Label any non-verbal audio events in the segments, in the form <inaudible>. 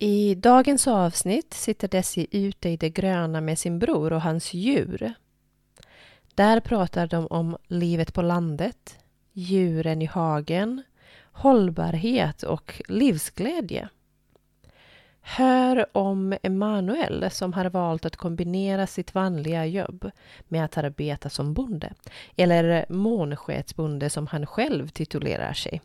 I dagens avsnitt sitter Desi ute i det gröna med sin bror och hans djur. Där pratar de om livet på landet, djuren i hagen, hållbarhet och livsglädje. Hör om Emanuel som har valt att kombinera sitt vanliga jobb med att arbeta som bonde, eller månsketsbonde som han själv titulerar sig.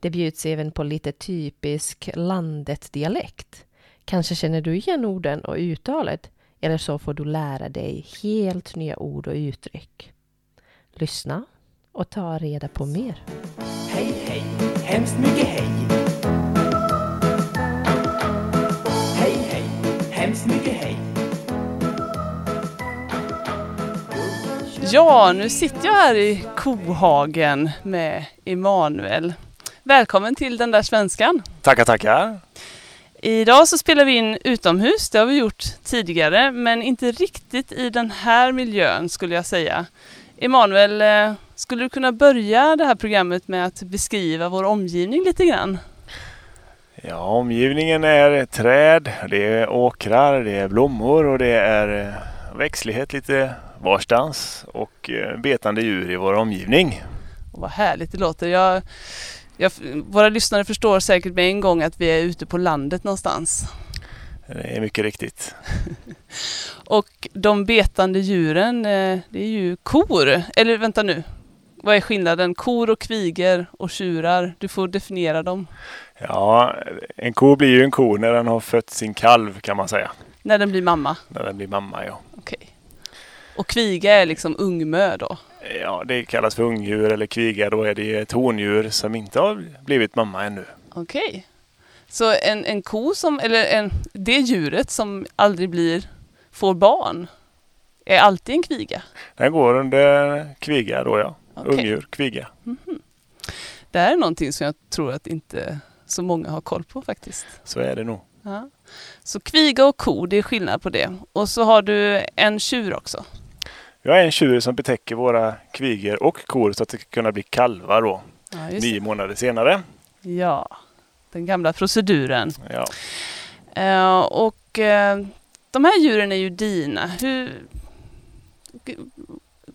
Det bjuds även på lite typisk landet-dialekt. Kanske känner du igen orden och uttalet, eller så får du lära dig helt nya ord och uttryck. Lyssna och ta reda på mer. Hej, hej, hemskt mycket hej. Hej, hej, hemskt mycket hej. Ja, nu sitter jag här i kohagen med Emanuel. Välkommen till den där svenskan. Tackar, tackar. Idag så spelar vi in utomhus, det har vi gjort tidigare, men inte riktigt i den här miljön skulle jag säga. Emanuel, eh, skulle du kunna börja det här programmet med att beskriva vår omgivning lite grann? Ja, omgivningen är träd, det är åkrar, det är blommor och det är eh, växtlighet lite varstans och eh, betande djur i vår omgivning. Och vad härligt det låter. Jag, jag, våra lyssnare förstår säkert med en gång att vi är ute på landet någonstans. Det är mycket riktigt. <laughs> Och de betande djuren, eh, det är ju kor. Eller vänta nu, vad är skillnaden? Kor och kvigor och tjurar, du får definiera dem. Ja, en ko blir ju en ko när den har fött sin kalv kan man säga. När den blir mamma. När den blir mamma, ja. Okej. Och kviga är liksom ungmö då? Ja, det kallas för ungdjur eller kviga. Då är det ett hondjur som inte har blivit mamma ännu. Okej. Så en, en ko som, eller en, det djuret som aldrig blir, får barn, är alltid en kviga? Den går under kviga då, ja. Okej. Ungdjur, kviga. Det här är någonting som jag tror att inte så många har koll på faktiskt. Så är det nog. Ja. Så kviga och ko, det är skillnad på det. Och så har du en tjur också. Vi har en tjur som betäcker våra kvigor och kor så att det ska kunna bli kalvar då. Ja, Nio månader senare. ja. den gamla proceduren. Ja. Eh, och eh, de här djuren är ju dina. Hur,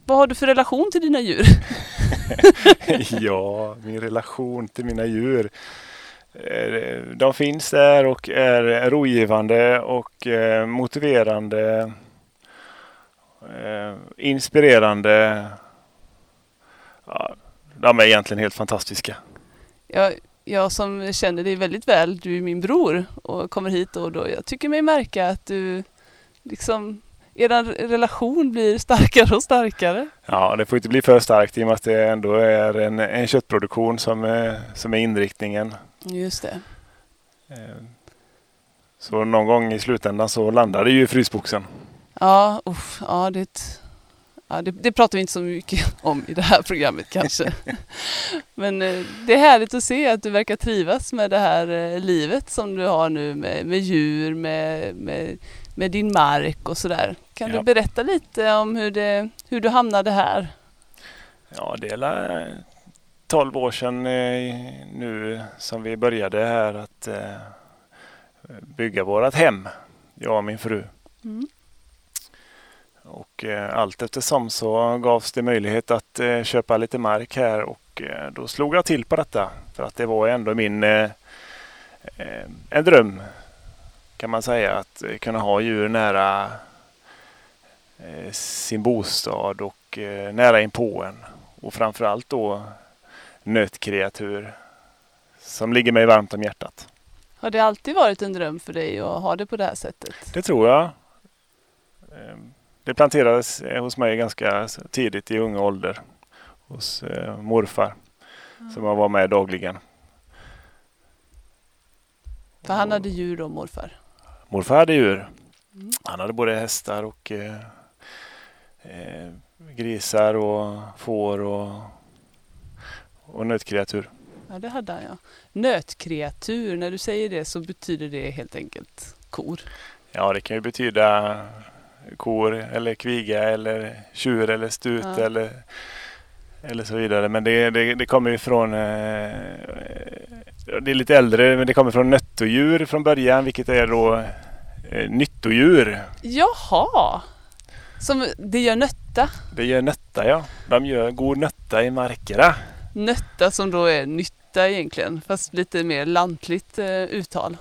vad har du för relation till dina djur? <laughs> ja, min relation till mina djur. Eh, De finns där och är rogivande och motiverande. Eh, Inspirerande. Ja, de är egentligen helt fantastiska. Jag, jag som känner dig väldigt väl, du är min bror och kommer hit och då. Jag tycker mig märka att du liksom, er relation blir starkare och starkare. Ja, det får inte bli för starkt i och med att det ändå är en, en köttproduktion som är, som är inriktningen. Just det. Eh, Så någon gång i slutändan så landar det ju i frysboxen. Ja, uff, ja, det, ett- ja det, det pratar vi inte så mycket <laughs> om i det här programmet <laughs> kanske. Men eh, det är härligt att se att du verkar trivas med det här eh, livet som du har nu med, med djur, med, med, med din mark och sådär. Kan Ja. du berätta lite om hur, det, hur du hamnade här? Ja, det är la- 12 år sedan eh, nu som vi började här att bygga vårat hem, jag och min fru. Mm. Och eh, allt eftersom så gavs det möjlighet att eh, köpa lite mark här och eh, då slog jag till på detta. För att det var ändå min en dröm kan man säga att kunna ha djur nära sin bostad och nära inpå en. Och framförallt då nötkreatur som ligger mig varmt om hjärtat. Har det alltid varit en dröm för dig att ha det på det här sättet? Det tror jag. Det planterades eh, hos mig ganska tidigt i unga ålder hos eh, morfar som jag var med dagligen. För han hade djur då, morfar? Morfar hade djur. Mm. Han hade både hästar och eh, eh, grisar och får och, och nötkreatur. Ja, det hade han ja. Nötkreatur, när du säger det så betyder det helt enkelt kor. Ja, det kan ju betyda kor eller kviga eller tjur eller stut Ja. eller, eller så vidare. Men det, det, det kommer ju från eh, det är lite äldre, men det kommer från nöt, nettodjur från början, vilket är då eh, nyttodjur. Jaha! Som det gör nötta. Det gör nötta ja. De gör god nötta i markerna. Nötta som då är nytta egentligen, fast lite mer lantligt eh, uttal.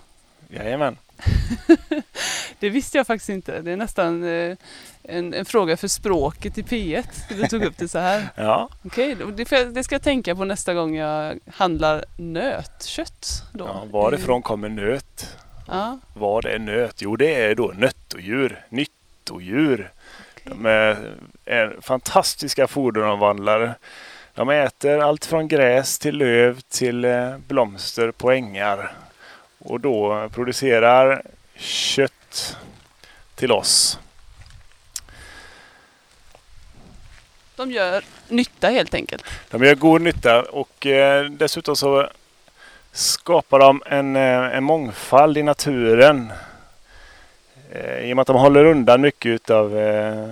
Jajamän. <laughs> Det visste jag faktiskt inte. Det är nästan eh, en, en fråga för språket i P1. Du tog upp det så här. <laughs> Ja, Okej, då- det, ska jag tänka på nästa gång jag handlar nötkött. Då. ja varifrån kommer nöt? Ja, Vad är nöt? Jo, det är då nöttodjur, nyttodjur. De är, är fantastiska foderomvandlare. De äter allt från gräs till löv till eh, blomster på ängar. Och då producerar kött till oss. de gör nytta helt enkelt. De gör god nytta och eh, dessutom så skapar de en, eh, en mångfald i naturen. Eh, I och med att de håller undan mycket av eh,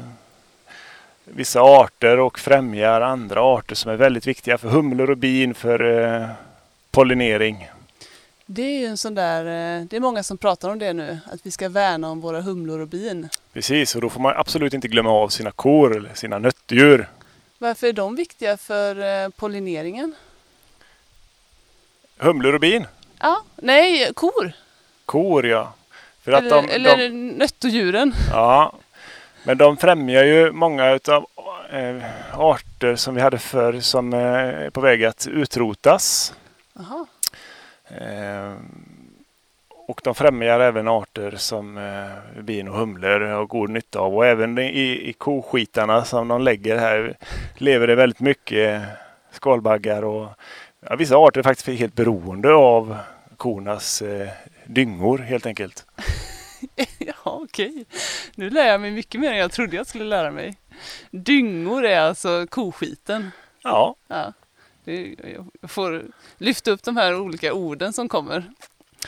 vissa arter och främjar andra arter som är väldigt viktiga för humlor och bin för pollinering. Det är ju en sån där, eh, det är många som pratar om det nu, att vi ska värna om våra humlor och bin. Precis, och då får man absolut inte glömma av sina kor eller sina nöttdjur. Varför är de viktiga för eh, pollineringen? Humlor och bin, Ja, nej, kor. kor ja. För att eller de, eller de, nöttodjuren. Ja, men de främjar ju många utav eh, arter som vi hade förr som eh, är på väg att utrotas. Jaha. Eh, och de främjar även arter som eh, bin och humlor har god nytta av. Och även i, i koskitarna som de lägger här lever det väldigt mycket skalbaggar och ja, vissa arter är faktiskt helt beroende av kornas eh, dyngor helt enkelt. <laughs> Ja, okej. Nu lär jag mig mycket mer än jag trodde jag skulle lära mig. Dyngor är alltså koskiten. Ja, Ja, det, jag får lyfta upp de här olika orden som kommer.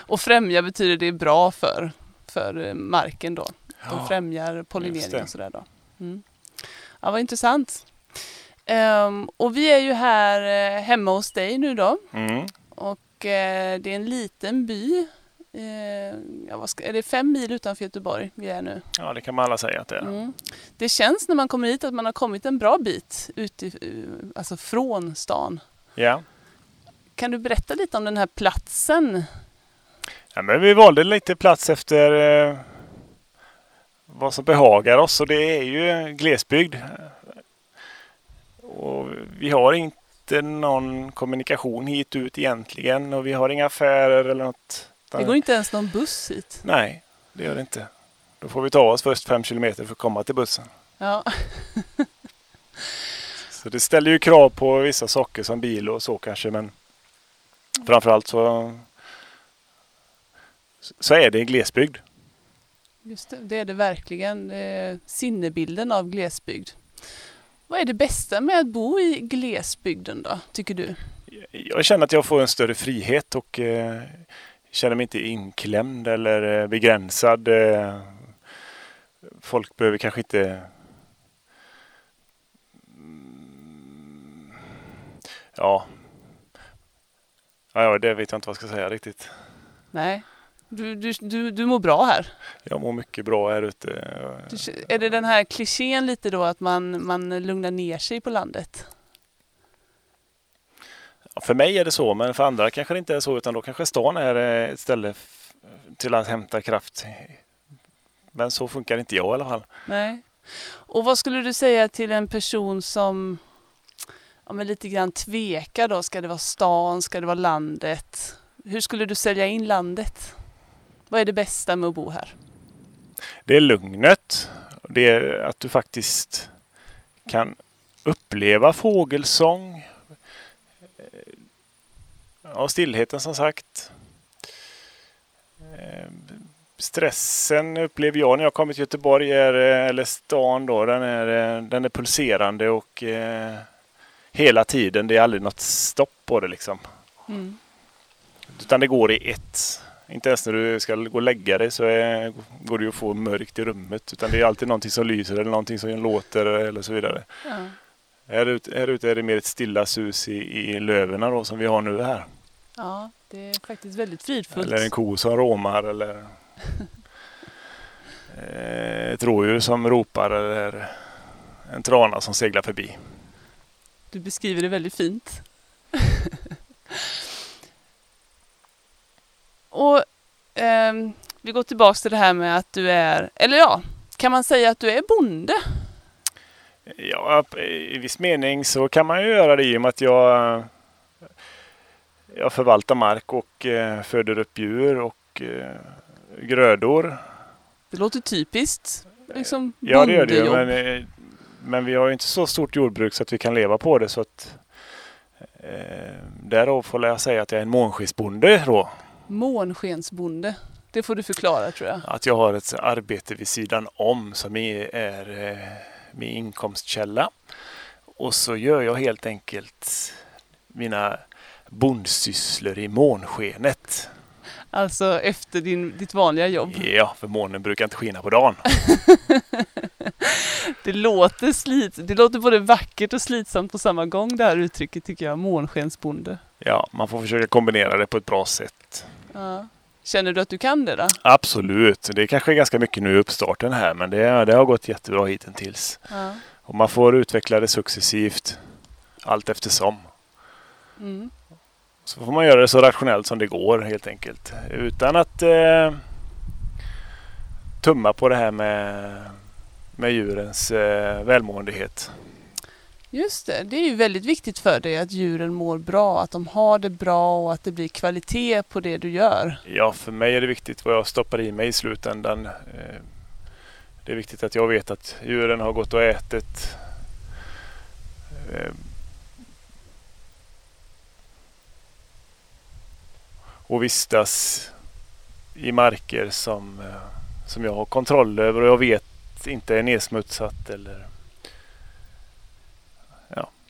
Och främja betyder det bra för, för eh, marken då. De Ja, främjar pollinering och sådär då. Mm. Ja, vad intressant. Ehm, och vi är ju här eh, hemma hos dig nu då. mm. Och eh, det är en liten by. Eh, ja, ska, är det fem mil utanför Göteborg vi är nu? ja det kan man alla säga att det är. Mm. Det känns när man kommer hit att man har kommit en bra bit ut i, alltså från stan. Ja. Kan du berätta lite om den här platsen? Ja, men vi valde lite plats efter eh, vad som behagar oss och det är ju glesbygd. Och vi har inte någon kommunikation hit ut egentligen och vi har inga affärer eller något. Det går inte ens någon buss hit. Nej, det gör det inte. Då får vi ta oss först fem kilometer för att komma till bussen. Ja, <laughs> Så det ställer ju krav på vissa saker som bil och så kanske men framförallt så, så är det glesbygd. just det. Det är det verkligen. Är sinnebilden av glesbygd. Vad är det bästa med att bo i glesbygden då, tycker du? Jag känner att jag får en större frihet och eh, känner mig inte inklämd eller eh, begränsad. Eh, folk behöver kanske inte Mm, Ja. ja, ja, det vet jag inte vad jag ska säga riktigt. Nej, du, du, du, du mår bra här. Jag mår mycket bra här ute. Du, är det den här klichén lite då att man, man lugnar ner sig på landet? För mig är det så, men för andra kanske det inte är så, utan då kanske stan är eh, ett ställe till att hämta kraft. Men så funkar inte jag i alla fall. Nej. Och vad skulle du säga till en person som ja, men lite grann tvekar då? Ska det vara stan? Ska det vara landet? Hur skulle du sälja in landet? Vad är det bästa med att bo här? Det är lugnet. Det är att du faktiskt kan uppleva fågelsång. Ja, stillheten som sagt. Eh, Stressen upplever jag när jag kommer till Göteborg, är, eh, eller stan då, den är, eh, den är pulserande och eh, hela tiden. Det är aldrig något stopp på det liksom. Mm. Utan det går i ett. Inte ens när du ska gå och lägga dig så är, går det ju att få mörkt i rummet. Utan det är alltid någonting som lyser eller någonting som låter eller så vidare. Ja. Här ute, här ute är det mer ett stilla sus i, i löven då som vi har nu här. Ja. Det är faktiskt väldigt fridfullt. Eller en ko som råmar eller <laughs> eh, ett rådjur som ropar eller en trana som seglar förbi. Du beskriver det väldigt fint. <laughs> Och ehm, vi går tillbaks till det här med att du är, eller ja, kan man säga att du är bonde? Ja, i viss mening så kan man ju göra det i och med att jag, jag förvaltar mark och eh, föder upp djur och eh, grödor. Det låter typiskt. Liksom Ja, det gör det ju. Men, eh, men vi har ju inte så stort jordbruk så att vi kan leva på det. Så att, eh, därav får jag säga att jag är en månskensbonde då. Månskensbonde. Det får du förklara tror jag. Att jag har ett arbete vid sidan om som är, är eh, min inkomstkälla. Och så gör jag helt enkelt mina bondsysslor i månskenet. Alltså efter din, ditt vanliga jobb. Ja, för månen brukar inte skina på dagen. <laughs> Det låter, slit, det låter både vackert och slitsamt på samma gång det här uttrycket tycker jag. Månskensbonde. Ja, man får försöka kombinera det på ett bra sätt. Ja. Känner du att du kan det då? Absolut, det är kanske är ganska mycket nu i uppstarten här men det, det har gått jättebra hittills. Ja. Och man får utveckla det successivt allt eftersom. Mm. Så får man göra det så rationellt som det går helt enkelt. Utan att eh, tumma på det här med, med djurens eh, välmåendehet. Just det, det är ju väldigt viktigt för dig att djuren mår bra, att de har det bra och att det blir kvalitet på det du gör. Ja, för mig är det viktigt vad jag stoppar i mig i slutändan. Eh, det är viktigt att jag vet att djuren har gått och ätit. Och vistas i marker som, eh, som jag har kontroll över och jag vet inte är nedsmutsat eller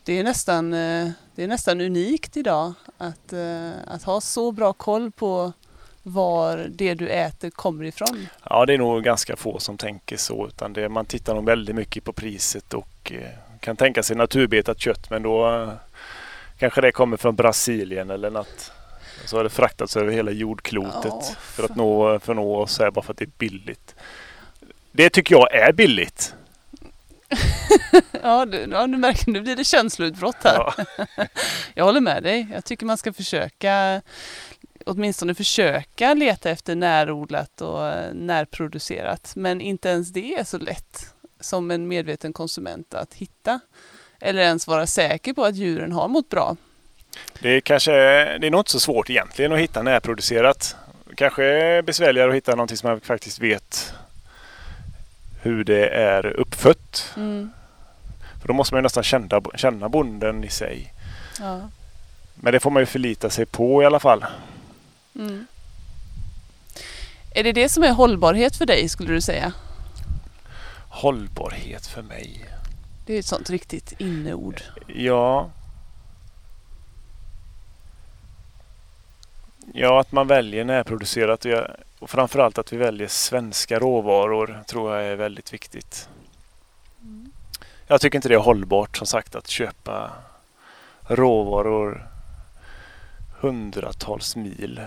Det är nästan, eh, det är nästan unikt idag att, eh, att ha så bra koll på var det du äter kommer ifrån. Ja, det är nog ganska få som tänker så. Utan det, man tittar nog väldigt mycket på priset och kan tänka sig naturbetat kött. Men då kanske det kommer från Brasilien eller något. Så har det fraktats över hela jordklotet Ja, för att nå, för att nå oss här bara för att det är billigt. Det tycker jag är billigt. <laughs> Ja, du, ja, du märker, nu blir det känsloutbrott här. Ja, <laughs> Jag håller med dig. Jag tycker man ska försöka åtminstone försöka leta efter närodlat och eh, närproducerat. Men inte ens det är så lätt som en medveten konsument att hitta. Eller ens vara säker på att djuren har mått bra. Det, är kanske, det är nog inte så svårt egentligen att hitta närproducerat. Kanske är besvärligare att hitta någonting som man faktiskt vet hur det är uppfött. Mm. För då måste man ju nästan känna, känna bonden i sig. Ja. Men det får man ju förlita sig på i alla fall. Mm. Är det det som är hållbarhet för dig skulle du säga? Hållbarhet för mig. Det är ett sånt riktigt inneord. Ja. Ja, att man väljer närproducerat och, jag, och framförallt att vi väljer svenska råvaror tror jag är väldigt viktigt. Jag tycker inte det är hållbart som sagt att köpa råvaror hundratals mil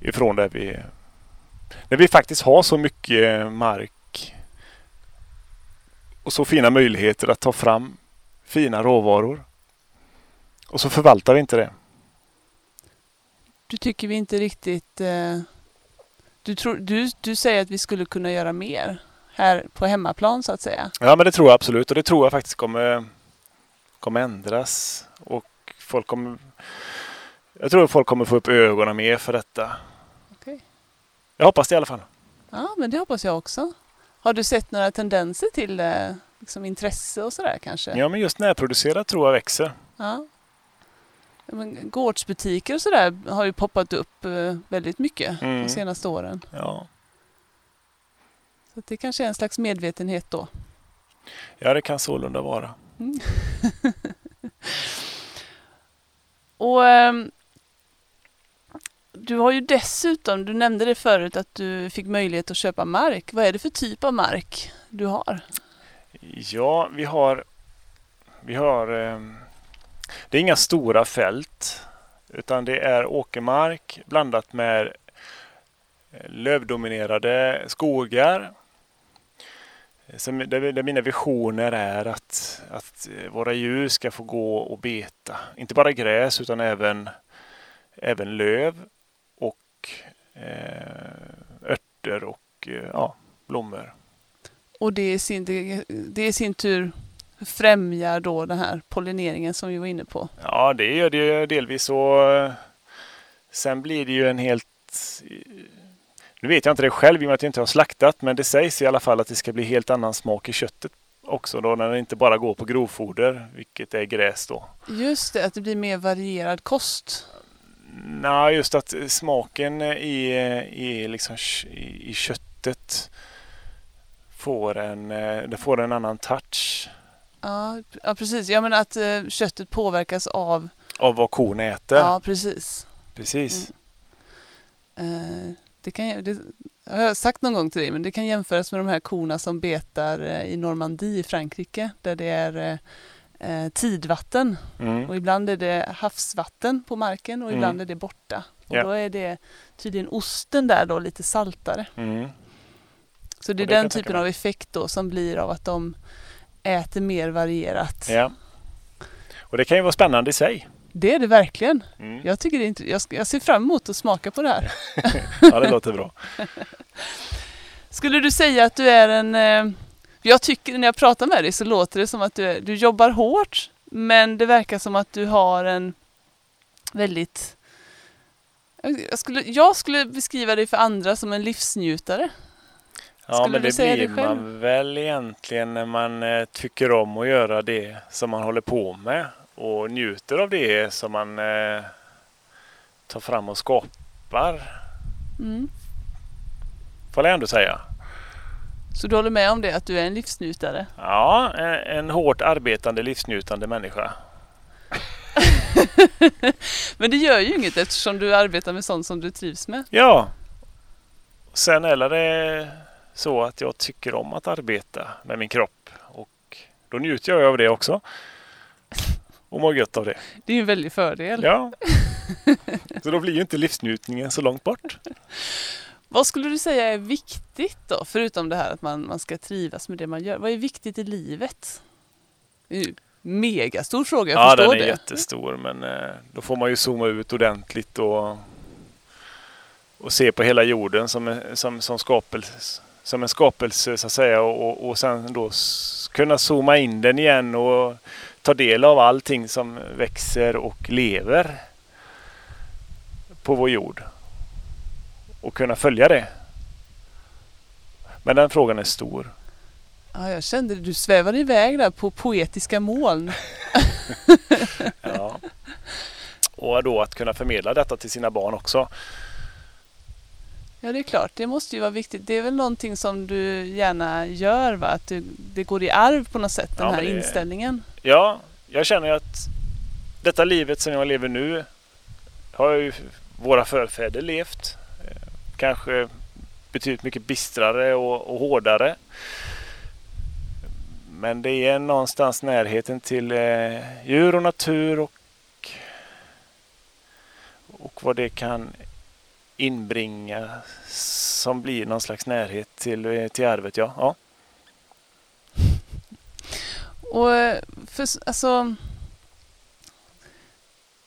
ifrån där vi där vi faktiskt har så mycket mark och så fina möjligheter att ta fram fina råvaror. Och så förvaltar vi inte det. Du tycker vi inte riktigt... Eh, du, tror, du, du säger att vi skulle kunna göra mer här på hemmaplan så att säga. Ja, men det tror jag absolut och det tror jag faktiskt kommer, kommer ändras. Och folk kommer, jag tror att folk kommer få upp ögonen mer för detta. Okej. Jag hoppas det i alla fall. Ja, men det hoppas jag också. Har du sett några tendenser till eh, liksom intresse och sådär kanske? Ja, men just närproducerat tror jag växer. Ja. Men gårdsbutiker och sådär har ju poppat upp eh, väldigt mycket Mm. de senaste åren. Ja. Så det kanske är en slags medvetenhet då. ja, det kan sålunda vara. <laughs> Och ehm, du har ju dessutom, du nämnde det förut att du fick möjlighet att köpa mark. Vad är det för typ av mark du har? Ja, vi har... Vi har... Eh, det är inga stora fält Utan det är åkermark blandat med eh, lövdominerade skogar. Eh, som, där, där mina visioner är att, att eh, våra djur ska få gå och beta. Inte bara gräs utan även, även löv och eh, örter och eh, ja, blommor. Och det i sin, det i sin tur främjar då den här pollineringen som vi var inne på. Ja, det gör det ju delvis. Och eh, sen blir det ju en helt... Nu vet jag inte det själv i och med att jag inte har slaktat, men det sägs i alla fall att det ska bli helt annan smak i köttet också då när det inte bara går på grovfoder, vilket är gräs då. Just det, att det blir mer varierad kost. Nej, just att smaken i, i, liksom, i, köttet får en, eh, det får en annan touch. Ja, ja precis. Jag menar att eh, köttet påverkas av... Av vad kon äter. Ja, precis. Precis. Eh, det kan, det har jag sagt någon gång till dig, men det kan jämföras med de här korna som betar eh, i Normandie i Frankrike, där det är eh, eh, tidvatten. Mm. Och ibland är det havsvatten på marken och Mm. ibland är det borta. Och Ja. då är det tydligen osten där då lite saltare. Mm. Så det är det den typen av effekt då som blir av att de äter mer varierat. Ja. Och det kan ju vara spännande i sig. Det är det verkligen. Mm. Jag, tycker det är inte, jag, jag ser fram emot att smaka på det här. <laughs> Ja, det låter bra. <laughs> Skulle du säga att du är en... Eh, jag tycker när jag pratar med dig så låter det som att du, är, du jobbar hårt men det verkar som att du har en väldigt... Jag skulle, jag skulle beskriva dig för andra som en livsnjutare. Ja, Skulle men det blir man väl egentligen när man eh, tycker om att göra det som man håller på med och njuter av det som man eh, tar fram och skapar. Mm. Får jag ändå säga. Så du håller med om det, att du är en livsnjutare? Ja, en, en hårt arbetande livsnjutande människa. <laughs> Men det gör ju inget eftersom du arbetar med sånt som du trivs med. Ja. Sen är det så att jag tycker om att arbeta med min kropp och då njuter jag av det också. Och mår gött av det. Det är ju en väldig fördel. Ja. <laughs> Så då blir ju inte livsnjutningen så långt bort. Vad skulle du säga är viktigt då, förutom det här att man, man ska trivas med det man gör? Vad är viktigt i livet? Det är ju en megastor fråga, jag ja, förstår den är det. jättestor men eh, då får man ju zooma ut ordentligt och, och se på hela jorden som, en- som, som, skapelse, som en skapelse så att säga och, och, sen då kunna zooma in den igen och ta del av allting som växer och lever på vår jord och kunna följa det. Men den frågan är stor. Ja, jag kände du svävade iväg där på poetiska moln. <laughs> Ja. Och då att kunna förmedla detta till sina barn också. Ja, det är klart, det måste ju vara viktigt. Det är väl någonting som du gärna gör, va? Att du, det går i arv på något sätt, den Ja, här det- inställningen. Ja, jag känner ju att detta livet som jag lever nu har ju våra förfäder levt. Eh, Kanske betydligt mycket bistrare och, och hårdare. Men det är någonstans närheten till eh, djur och natur och, och vad det kan inbringa som blir någon slags närhet till, till arvet. Ja. Ja. Och för, alltså,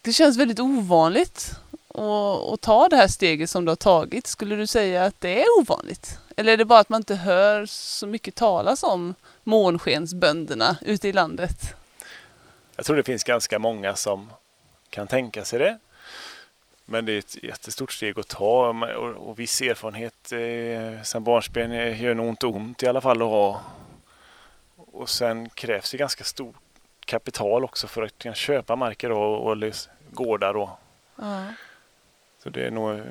det känns väldigt ovanligt att, att ta det här steget som du har tagit. Skulle du säga att det är ovanligt? Eller är det bara att man inte hör så mycket talas om månskensbönderna ute i landet? Jag tror det finns ganska många som kan tänka sig det. Men det är ett jättestort steg att ta och, och viss erfarenhet eh, sedan barnsben gör nog inte ont i alla fall att ha. Och sen krävs det ganska stort kapital också för att kunna köpa marker och, och gårdar. Och, Ja. så det är nog... eh,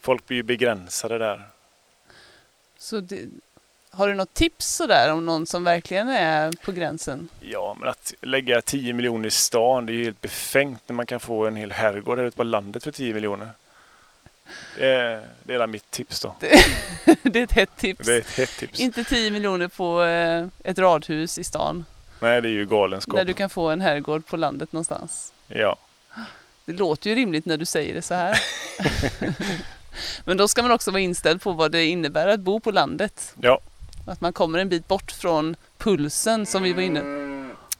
Folk blir ju begränsade där. Så det, har du något tips sådär om någon som verkligen är på gränsen? Ja, men att lägga 10 miljoner i stan, det är ju helt befängt när man kan få en hel herrgård här ute på landet för 10 miljoner. Det är, det är mitt tips då. <laughs> det är ett hett tips. Det är ett hett tips. Inte 10 miljoner på eh, ett radhus i stan Nej, det är ju galenskap. där du kan få en herrgård på landet någonstans. Ja, Det låter ju rimligt när du säger det så här. <laughs> <laughs> Men då ska man också vara inställd på vad det innebär att bo på landet. ja, Att man kommer en bit bort från pulsen som vi var inne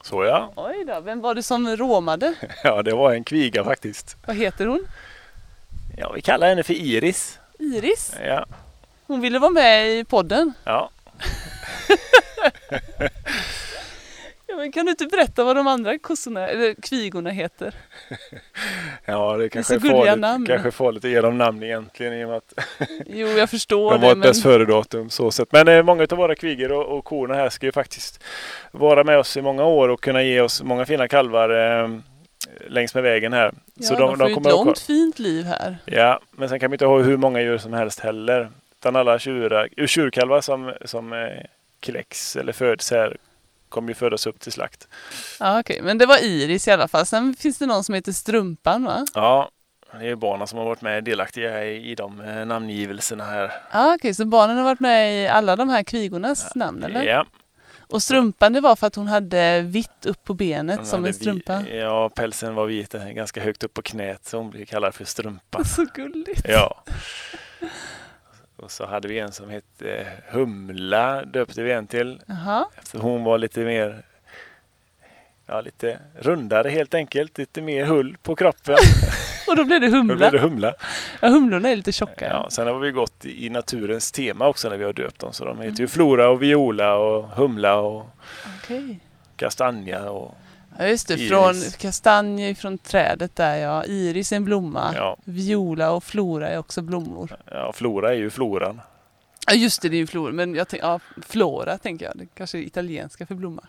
så ja. Oj då, vem var det som råmade? <laughs> Ja, det var en kviga faktiskt. Vad heter hon? Ja, vi kallar henne för Iris. Iris? Ja, Hon ville vara med i podden. ja. <laughs> Men kan du inte berätta vad de andra kossorna, eller kvigorna heter? <laughs> Ja, det kanske så är gulliga farligt, namn. kanske är farligt att ge dem namn egentligen i och med att <laughs> Jo, jag förstår <laughs> de det. har ett Men... bäst före-datum så sett. Men eh, många av våra kvigor och, och korna här ska ju faktiskt vara med oss i många år och kunna ge oss många fina kalvar eh, längs med vägen här. Ja, de, får ju ett att- långt fint liv här. Ja, men sen kan vi inte ha hur många djur som helst heller. Utan alla tjurar, tjurkalvar som, som eh, kläcks eller föds här kommer ju födas upp till slakt. Ja, okej. Men det var Iris i alla fall. Sen finns det någon som heter Strumpan, va? Ja, det är barnen som har varit med delaktiga i, i de eh, namngivelserna här. Ja, okej. Så barnen har varit med i alla de här kvigornas namn, eller? Ja, Och Strumpan, det var för att hon hade vitt upp på benet hon som en strumpa. Ja, pälsen var vit, eh, ganska högt upp på knät så hon blir kallad för strumpa. <laughs> Så gulligt. Ja. Och så hade vi en som hette Humla, döpte vi en till. Jaha. För hon var lite mer Ja, lite rundare helt enkelt. Lite mer hull på kroppen. <laughs> Och då blev det Då humla. blev det humla. Ja, humlorna är lite tjockare. Ja, sen har vi gått i naturens tema också när vi har döpt dem. Så de heter ju Flora och Viola och Humla och Okej. Kastanja och Ja, just det. Iris. Från kastanjer från trädet där, ja. Iris är en blomma. ja, Viola och flora är också blommor. ja, Flora är ju floran. Ja, just det, det är ju flora. Men jag tänk, ja, flora tänker jag. Det kanske är italienska för blomma.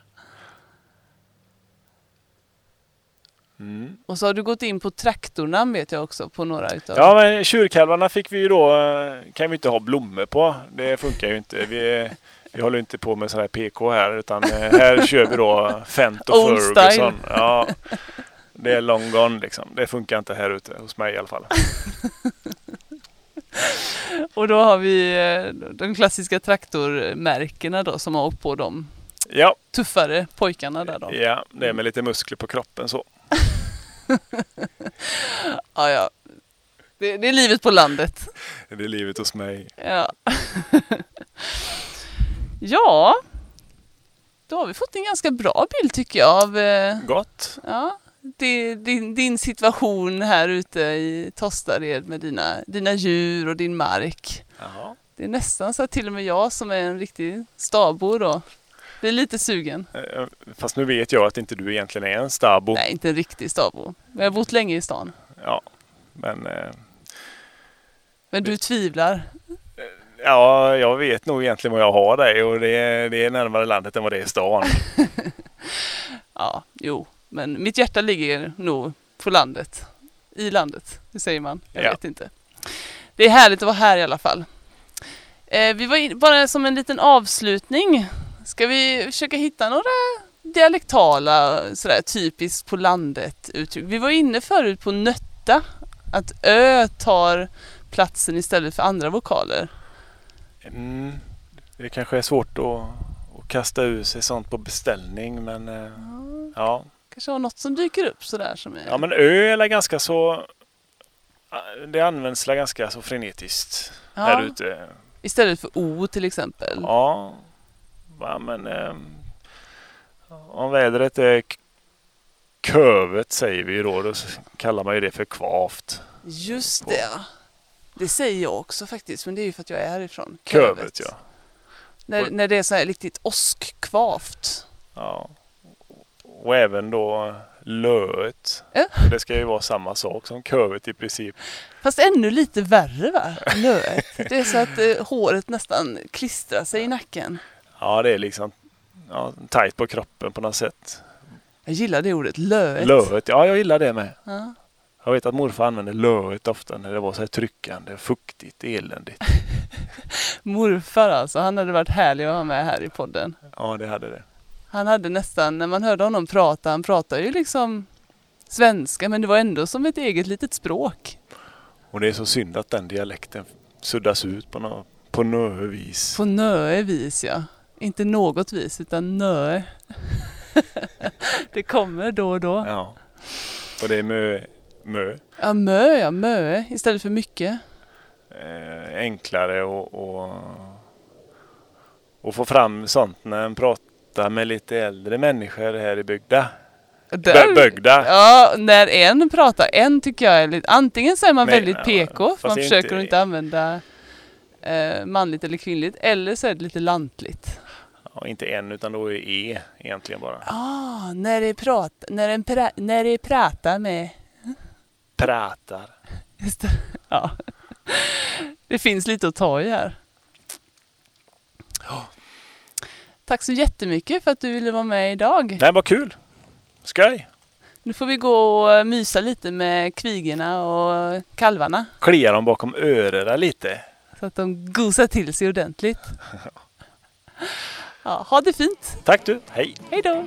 Mm. Och så har du gått in på traktornamn vet jag också på några utav Ja, men tjurkalvarna fick vi ju då, eh, kan vi inte ha blommor på. Det funkar ju inte. Vi, vi håller inte på med sån här PK här utan eh, här kör vi då Fent och <laughs> Old Ferguson. style. Ja, det är long gone liksom. Det funkar inte här ute hos mig i alla fall. <laughs> Och då har vi eh, de klassiska traktormärkena då som har åkt på de Ja, tuffare pojkarna där då. ja det är med lite muskler på kroppen så. <laughs> Ja, ja. Det, det är livet på landet. Det är livet hos mig. Ja. Ja. Då har vi fått en ganska bra bild tycker jag av eh, Gott. ja, det, din, din situation här ute i Tostared med dina, dina djur och din mark. Jaha. Det är nästan så att till och med jag som är en riktig stabo då blir lite sugen. Eh, Fast nu vet jag att inte du egentligen är en stabo. Nej, inte en riktig stabo. Men jag har bott länge i stan. Ja, men eh, Men du tvivlar. Ja, jag vet nog egentligen vad jag har dig och det är, det är närmare landet än vad det är stan. <laughs> Ja, jo. Men mitt hjärta ligger nog på landet. I landet, det säger man. Jag Ja. vet inte. Det är härligt att vara här i alla fall. Eh, vi var in, bara som en liten avslutning. Ska vi försöka hitta några dialektala, sådär typiskt på landet uttryck? Vi var inne förut på nötta. Att ö tar platsen istället för andra vokaler. Mm, det kanske är svårt att, att kasta ur sig sånt på beställning men eh, ja. Kanske har något som dyker upp sådär som är... ja men öl är ganska så det används ganska så frenetiskt Ja, här ute. Istället för o till exempel. Ja, ja men eh, om vädret är követ säger vi då, då kallar man ju det för kvavt. Just det. ja. Det säger jag också faktiskt, men det är ju för att jag är härifrån. Követ ja. När, Och- när det är så här riktigt åskkvavt. ja. Och även då löet. Ja. Det ska ju vara samma sak som követ i princip. Fast ännu lite värre va? Löet. Det är så att eh, håret nästan klistrar sig i nacken. Ja, det är liksom ja, tajt på kroppen på något sätt. Jag gillar det ordet, löet. Löet, ja jag gillar det med. Ja. Jag vet att morfar använde löet ofta när det var så här tryckande, fuktigt, eländigt. <laughs> Morfar alltså, han hade varit härlig att ha med här i podden. Ja, det hade det. Han hade nästan, när man hörde honom prata, han pratade ju liksom svenska men det var ändå som ett eget litet språk. Och det är så synd att den dialekten suddas ut på något på något vis. På nöe vis ja. Inte något vis utan nöe. <laughs> det kommer då och då. Ja. Och det är mö, mö. Ja, mö, ja, mö istället för mycket. Eh, enklare och, och, och få fram sånt när en pratar med lite äldre människor här i bygda. Där- Bögda. Ja, när en pratar. En tycker jag är lite... Antingen så är man Nej, väldigt PK, för man försöker inte- att inte använda eh, manligt eller kvinnligt. Eller så är det lite lantligt. Ja, inte en utan då är E egentligen bara. Ah, när det prat, när en pra, när det pratar med... Pratar. Just det. Ja. Det finns lite att ta i här. Tack så jättemycket för att du ville vara med idag. Nej, vad kul. Skoj. Nu får vi gå och mysa lite med kvigorna och kalvarna. Klia dem bakom öronen lite. Så att de gosar till sig ordentligt. <laughs> Ja, ha det fint. Tack du. Hej. Hej då!